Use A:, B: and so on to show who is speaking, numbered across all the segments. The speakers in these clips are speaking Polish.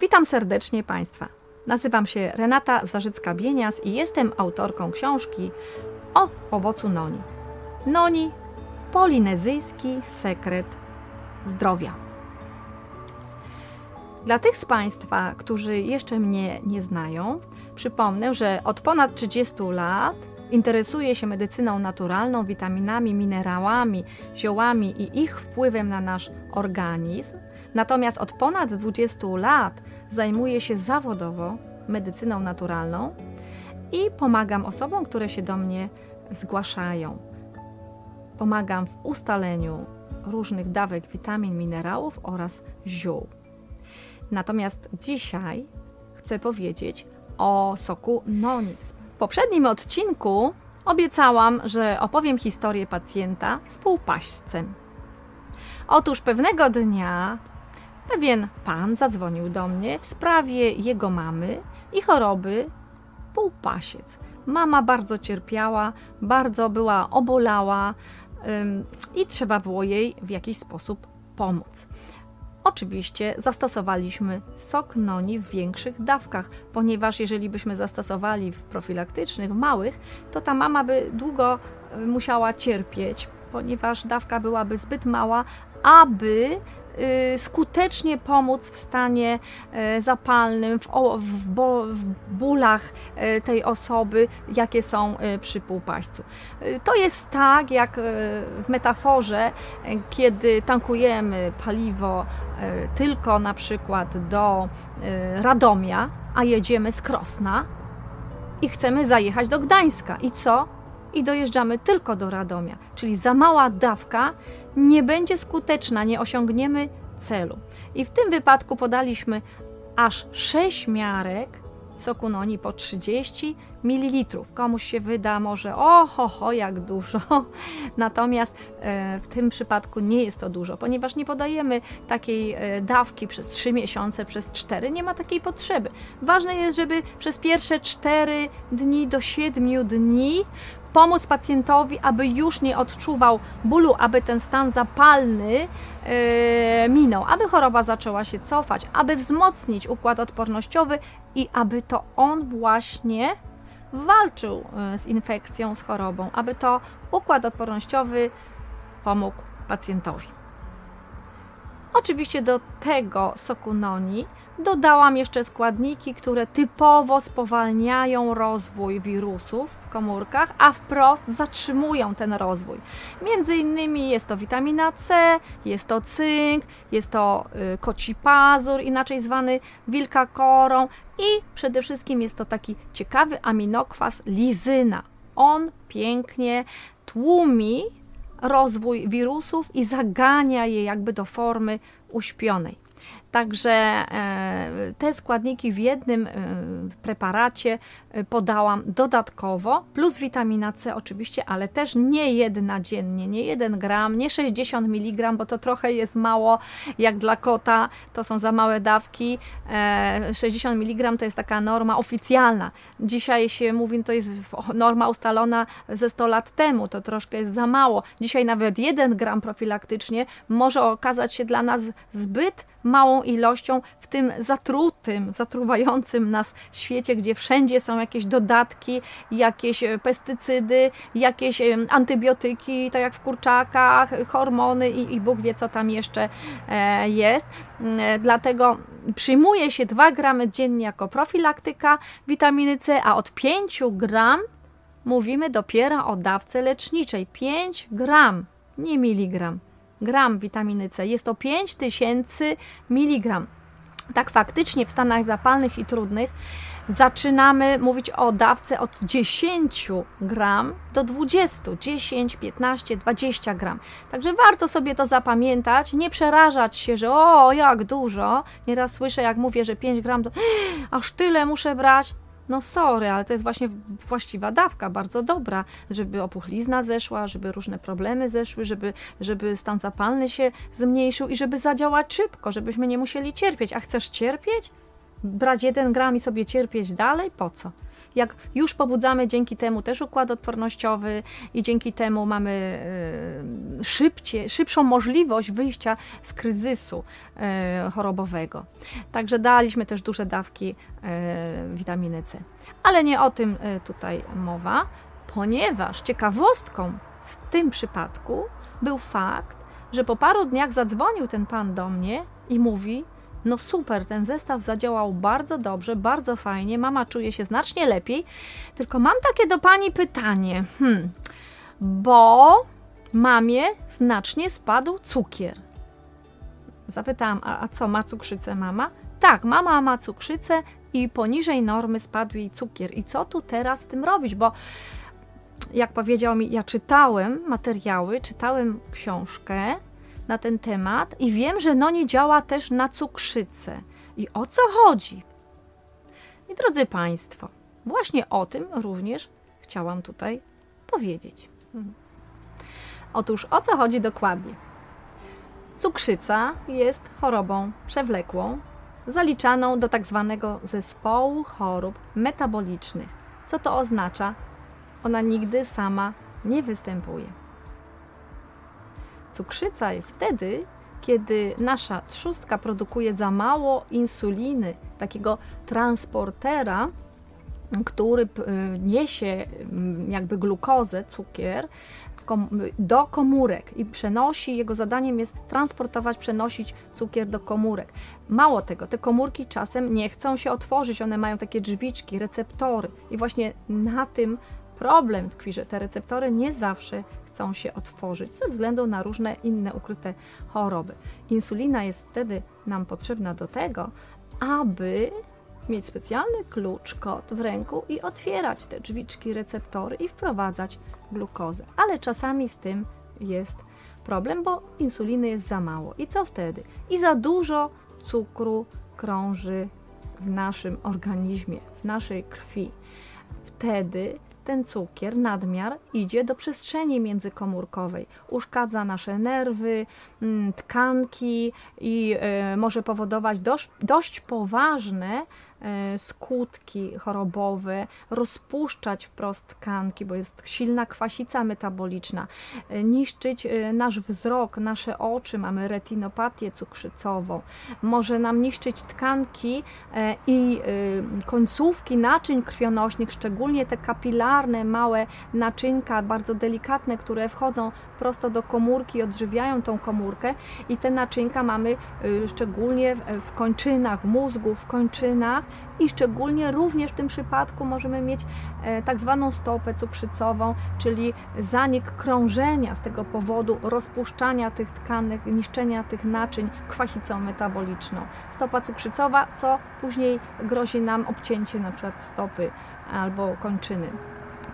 A: Witam serdecznie Państwa. Nazywam się Renata Zarzycka-Bienias i jestem autorką książki o owocu noni. Noni polinezyjski sekret zdrowia. Dla tych z Państwa, którzy jeszcze mnie nie znają, przypomnę, że od ponad 30 lat interesuję się medycyną naturalną, witaminami, minerałami, ziołami i ich wpływem na nasz organizm. Natomiast od ponad 20 lat zajmuję się zawodowo medycyną naturalną i pomagam osobom, które się do mnie zgłaszają. Pomagam w ustaleniu różnych dawek witamin, minerałów oraz ziół. Natomiast dzisiaj chcę powiedzieć o soku Nonix. W poprzednim odcinku obiecałam, że opowiem historię pacjenta z półpaśćcem. Otóż pewnego dnia pewien pan zadzwonił do mnie w sprawie jego mamy i choroby półpasiec. Mama bardzo cierpiała, bardzo była obolała ym, i trzeba było jej w jakiś sposób pomóc. Oczywiście zastosowaliśmy sok noni w większych dawkach, ponieważ jeżeli byśmy zastosowali w profilaktycznych, w małych, to ta mama by długo musiała cierpieć, ponieważ dawka byłaby zbyt mała, aby Y, skutecznie pomóc w stanie y, zapalnym, w, w, w bólach y, tej osoby, jakie są przy półpaścu. To jest tak, jak w metaforze, kiedy tankujemy paliwo tylko na przykład do Radomia, a jedziemy z Krosna i chcemy zajechać do Gdańska. I co? I dojeżdżamy tylko do Radomia. Czyli za mała dawka nie będzie skuteczna, nie osiągniemy celu. I w tym wypadku podaliśmy aż 6 miarek soku noni po 30 ml. Komuś się wyda może oho, ho, jak dużo. Natomiast e, w tym przypadku nie jest to dużo, ponieważ nie podajemy takiej e, dawki przez 3 miesiące, przez 4. Nie ma takiej potrzeby. Ważne jest, żeby przez pierwsze 4 dni do 7 dni pomóc pacjentowi, aby już nie odczuwał bólu, aby ten stan zapalny yy, minął, aby choroba zaczęła się cofać, aby wzmocnić układ odpornościowy i aby to on właśnie walczył yy, z infekcją, z chorobą, aby to układ odpornościowy pomógł pacjentowi. Oczywiście do tego soku noni dodałam jeszcze składniki, które typowo spowalniają rozwój wirusów w komórkach, a wprost zatrzymują ten rozwój. Między innymi jest to witamina C, jest to cynk, jest to y, koci pazur, inaczej zwany wilka korą i przede wszystkim jest to taki ciekawy aminokwas lizyna. On pięknie tłumi rozwój wirusów i zagania je jakby do formy uśpionej. Także e, te składniki w jednym e, preparacie e, podałam dodatkowo, plus witamina C oczywiście, ale też nie jedna dziennie, nie 1 gram, nie 60 mg, bo to trochę jest mało jak dla kota, to są za małe dawki. 60 mg to jest taka norma oficjalna. Dzisiaj się mówi, to jest norma ustalona ze 100 lat temu, to troszkę jest za mało. Dzisiaj nawet 1 gram profilaktycznie może okazać się dla nas zbyt małą ilością w tym zatrutym, zatruwającym nas świecie, gdzie wszędzie są jakieś dodatki, jakieś e, pestycydy, jakieś antybiotyki, tak jak w kurczakach, hormony i, i Bóg wie, co tam jeszcze e, jest. Mm, e, dlatego przyjmuje się 2 gramy dziennie jako profilaktyka witaminy C, a od 5 gram mówimy dopiero o dawce leczniczej. 5 gram, nie miligram gram witaminy C. Jest to 5000 mg. Tak faktycznie w stanach zapalnych i trudnych zaczynamy mówić o dawce od 10 gram do 20, 10, 15, 20 gram. Także warto sobie to zapamiętać, nie przerażać się, że o, jak dużo. Nieraz słyszę, jak mówię, że 5 gram, to aż tyle muszę brać no sorry, ale to jest właśnie właściwa dawka, bardzo dobra, żeby opuchlizna zeszła, żeby różne problemy zeszły, żeby, żeby stan zapalny się zmniejszył i żeby zadziałać szybko, żebyśmy nie musieli cierpieć. A chcesz cierpieć? Brać jeden gram i sobie cierpieć dalej? Po co? jak już pobudzamy dzięki temu też układ odpornościowy i dzięki temu mamy y, szybciej, szybszą możliwość wyjścia z kryzysu y, chorobowego. Także daliśmy też duże dawki y, witaminy C. Ale nie o tym tutaj mowa, ponieważ ciekawostką w tym przypadku był fakt, że po paru dniach zadzwonił ten pan do mnie i mówi: No super, ten zestaw zadziałał bardzo dobrze, bardzo fajnie, mama czuje się znacznie lepiej. Tylko mam takie do pani pytanie, hmm, bo mamie znacznie spadł cukier. Zapytałam, a, a co, ma cukrzycę mama? Tak, mama ma cukrzycę i poniżej normy spadł jej cukier. I co tu teraz z tym robić? Bo jak powiedział mi, ja czytałem materiały, czytałem książkę na ten temat i wiem, że no nie działa też na cukrzycę. I o co chodzi? I drodzy Państwo, właśnie o tym również chciałam tutaj powiedzieć. Otóż o co chodzi dokładnie? Cukrzyca jest chorobą przewlekłą, zaliczaną do tak zwanego zespołu chorób metabolicznych. Co to oznacza? Ona nigdy sama nie występuje. Cukrzyca jest wtedy, kiedy nasza trzustka produkuje za mało insuliny, takiego transportera, który niesie jakby glukozę, cukier, do komórek i przenosi, jego zadaniem jest transportować, przenosić cukier do komórek. Mało tego, te komórki czasem nie chcą się otworzyć, one mają takie drzwiczki, receptory i właśnie na tym problem tkwi, że te receptory nie zawsze chcą się otworzyć ze względu na różne inne ukryte choroby. Insulina jest wtedy nam potrzebna do tego, aby mieć specjalny klucz, kod w ręku i otwierać te drzwiczki, receptory i wprowadzać glukozę. Ale czasami z tym jest problem, bo insuliny jest za mało. I co wtedy? I za dużo cukru krąży w naszym organizmie, w naszej krwi. Wtedy ten cukier, nadmiar, idzie do przestrzeni międzykomórkowej, uszkadza nasze nerwy, mm, tkanki i y, może powodować dość, dość poważne skutki chorobowe, rozpuszczać wprost tkanki, bo jest silna kwasica metaboliczna, e, niszczyć e, nasz wzrok, nasze oczy, mamy retinopatię cukrzycową, może nam niszczyć tkanki i końcówki naczyń krwionośnych, szczególnie te kapilarne, małe naczynka, bardzo delikatne, które wchodzą prosto do komórki, odżywiają tą komórkę. I te naczynka mamy szczególnie w kończynach mózgu, w kończynach i szczególnie również w tym przypadku możemy mieć e, tak zwaną stopę cukrzycową, czyli zanik krążenia z tego powodu rozpuszczania tych tkanek, niszczenia tych naczyń kwasicą metaboliczną. Stopa cukrzycowa, co później grozi nam obcięcie na przykład stopy albo kończyny.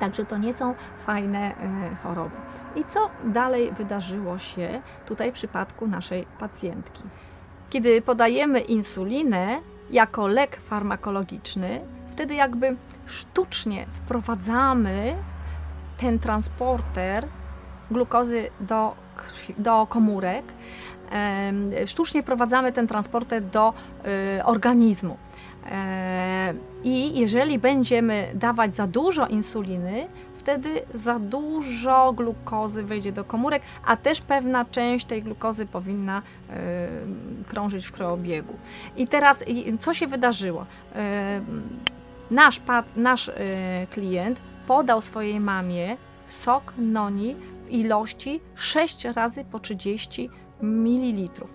A: Także to nie są fajne e, choroby. I co dalej wydarzyło się tutaj w przypadku naszej pacjentki? Kiedy podajemy insulinę, jako lek farmakologiczny, wtedy jakby sztucznie wprowadzamy ten transporter glukozy do, krwi, do komórek, sztucznie wprowadzamy ten transporter do y, organizmu. E, I jeżeli będziemy dawać za dużo insuliny, wtedy za dużo glukozy wejdzie do komórek, a też pewna część tej glukozy powinna y, krążyć w krwiobiegu. I teraz co się wydarzyło? Y, nasz, nasz y, klient podał swojej mamie sok noni w ilości 6 razy po 30 ml.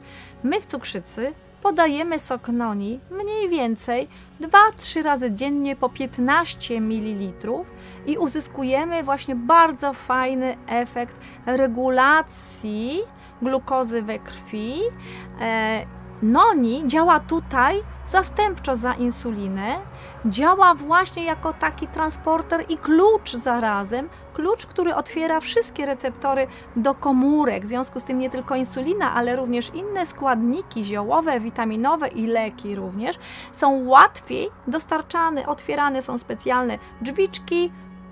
A: My w cukrzycy podajemy sok noni mniej więcej 2-3 razy dziennie po 15 ml i uzyskujemy właśnie bardzo fajny efekt regulacji glukozy we krwi. E, noni działa tutaj zastępczo za insulinę, działa właśnie jako taki transporter i klucz zarazem, klucz, który otwiera wszystkie receptory do komórek. W związku z tym nie tylko insulina, ale również inne składniki ziołowe, witaminowe i leki również są łatwiej dostarczane, otwierane są specjalne drzwiczki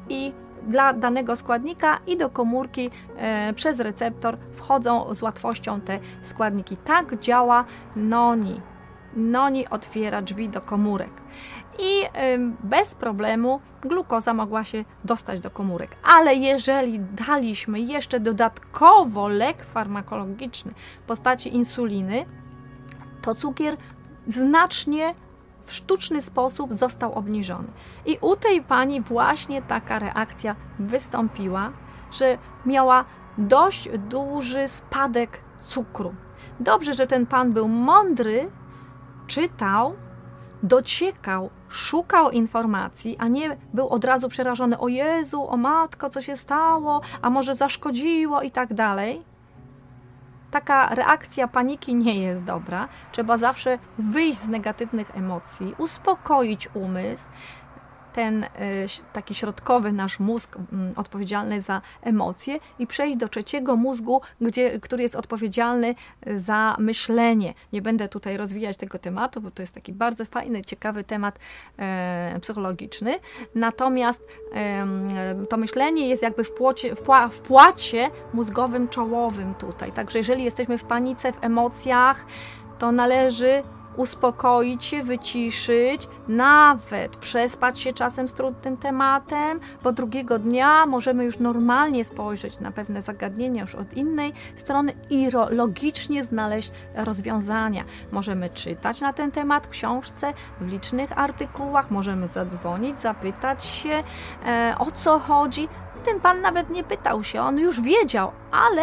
A: i dla danego składnika i do komórki e, przez receptor wchodzą z łatwością te składniki. Tak działa noni noni otwiera drzwi do komórek. I bez problemu glukoza mogła się dostać do komórek. Ale jeżeli daliśmy jeszcze dodatkowo lek farmakologiczny w postaci insuliny, to cukier znacznie w sztuczny sposób został obniżony. I u tej pani właśnie taka reakcja wystąpiła, że miała dość duży spadek cukru. Dobrze, że ten pan był mądry, czytał, dociekał, szukał informacji, a nie był od razu przerażony: O Jezu, o matko, co się stało, a może zaszkodziło i tak dalej. Taka reakcja paniki nie jest dobra. Trzeba zawsze wyjść z negatywnych emocji, uspokoić umysł, ten y, taki środkowy nasz mózg odpowiedzialny za emocje i przejść do trzeciego mózgu, gdzie, który jest odpowiedzialny y, za myślenie. Nie będę tutaj rozwijać tego tematu, bo to jest taki bardzo fajny, ciekawy temat e, psychologiczny. Natomiast e, to myślenie jest jakby w, płocie, w, pła, w płacie mózgowym czołowym tutaj. Także jeżeli jesteśmy w panice, w emocjach, to należy uspokoić się, wyciszyć, nawet przespać się czasem z trudnym tematem, bo drugiego dnia możemy już normalnie spojrzeć na pewne zagadnienia już od innej strony i logicznie znaleźć rozwiązania. Możemy czytać na ten temat w książce, w licznych artykułach, możemy zadzwonić, zapytać się e, o co chodzi. Ten pan nawet nie pytał się, on już wiedział, ale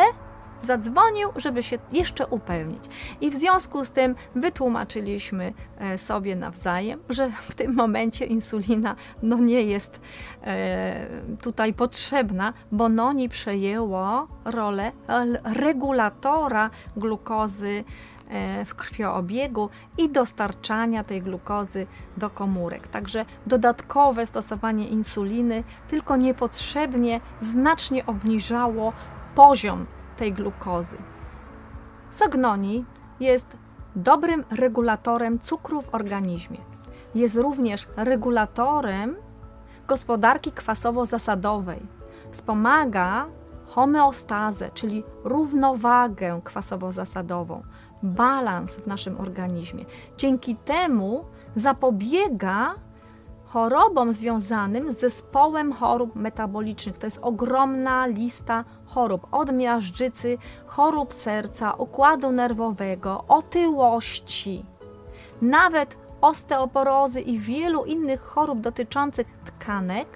A: zadzwonił, żeby się jeszcze upewnić. I w związku z tym wytłumaczyliśmy e, sobie nawzajem, że w tym momencie insulina no nie jest e, tutaj potrzebna, bo noni przejęło rolę regulatora glukozy e, w krwioobiegu i dostarczania tej glukozy do komórek. Także dodatkowe stosowanie insuliny tylko niepotrzebnie znacznie obniżało poziom tej glukozy. Sognoni jest dobrym regulatorem cukru w organizmie. Jest również regulatorem gospodarki kwasowo-zasadowej. Wspomaga homeostazę, czyli równowagę kwasowo-zasadową, balans w naszym organizmie. Dzięki temu zapobiega chorobom związanym z zespołem chorób metabolicznych. To jest ogromna lista chorób, od miażdżycy, chorób serca, układu nerwowego, otyłości, nawet osteoporozy i wielu innych chorób dotyczących tkanek,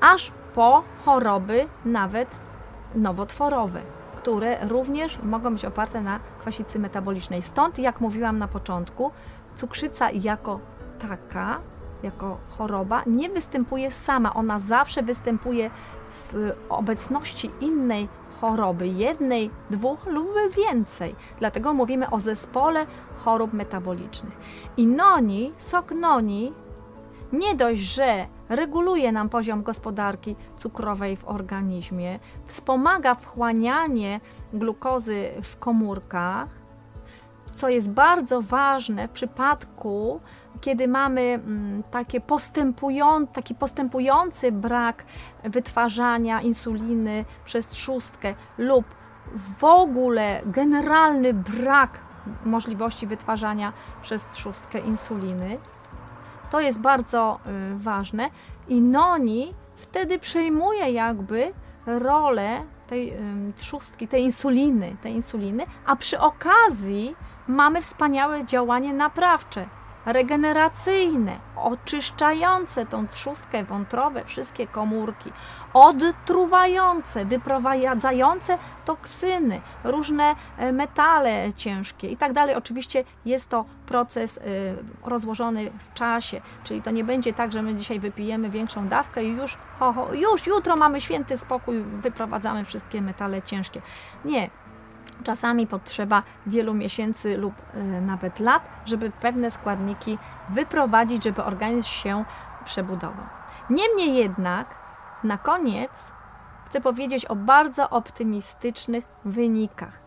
A: aż po choroby nawet nowotworowe, które również mogą być oparte na kwasicy metabolicznej. Stąd, jak mówiłam na początku, cukrzyca jako taka, jako choroba, nie występuje sama. Ona zawsze występuje w obecności innej choroby, jednej, dwóch lub więcej. Dlatego mówimy o zespole chorób metabolicznych. I noni, sok noni, nie dość, że reguluje nam poziom gospodarki cukrowej w organizmie, wspomaga wchłanianie glukozy w komórkach, co jest bardzo ważne w przypadku kiedy mamy mm, takie taki postępujący brak wytwarzania insuliny przez trzustkę lub w ogóle generalny brak możliwości wytwarzania przez trzustkę insuliny, to jest bardzo y, ważne. I noni wtedy przejmuje jakby rolę tej trzustki, tej insuliny, tej insuliny, a przy okazji mamy wspaniałe działanie naprawcze, regeneracyjne, oczyszczające tą trzustkę, wątrobę, wszystkie komórki, odtruwające, wyprowadzające toksyny, różne e, metale ciężkie i tak dalej. Oczywiście jest to proces e, rozłożony w czasie, czyli to nie będzie tak, że my dzisiaj wypijemy większą dawkę i już, ho, ho, już jutro mamy święty spokój, wyprowadzamy wszystkie metale ciężkie. Nie, Czasami potrzeba wielu miesięcy lub y, nawet lat, żeby pewne składniki wyprowadzić, żeby organizm się przebudował. Niemniej jednak, na koniec chcę powiedzieć o bardzo optymistycznych wynikach.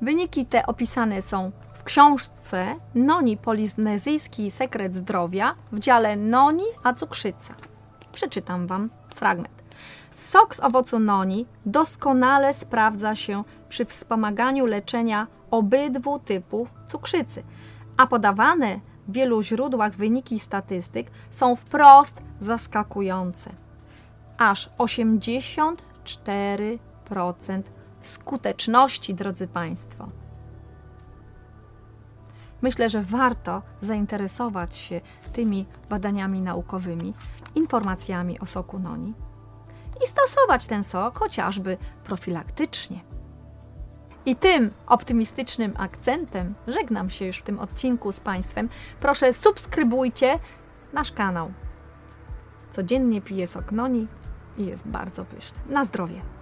A: Wyniki te opisane są w książce Noni Polinezyjski Sekret Zdrowia w dziale Noni a cukrzyca. Przeczytam Wam fragment. Sok z owocu noni doskonale sprawdza się przy wspomaganiu leczenia obydwu typów cukrzycy, a podawane w wielu źródłach wyniki statystyk są wprost zaskakujące. Aż 84% skuteczności, drodzy Państwo. Myślę, że warto zainteresować się tymi badaniami naukowymi, informacjami o soku noni i stosować ten sok chociażby profilaktycznie. I tym optymistycznym akcentem żegnam się już w tym odcinku z Państwem. Proszę subskrybujcie nasz kanał. Codziennie piję sok noni i jest bardzo pyszny. Na zdrowie.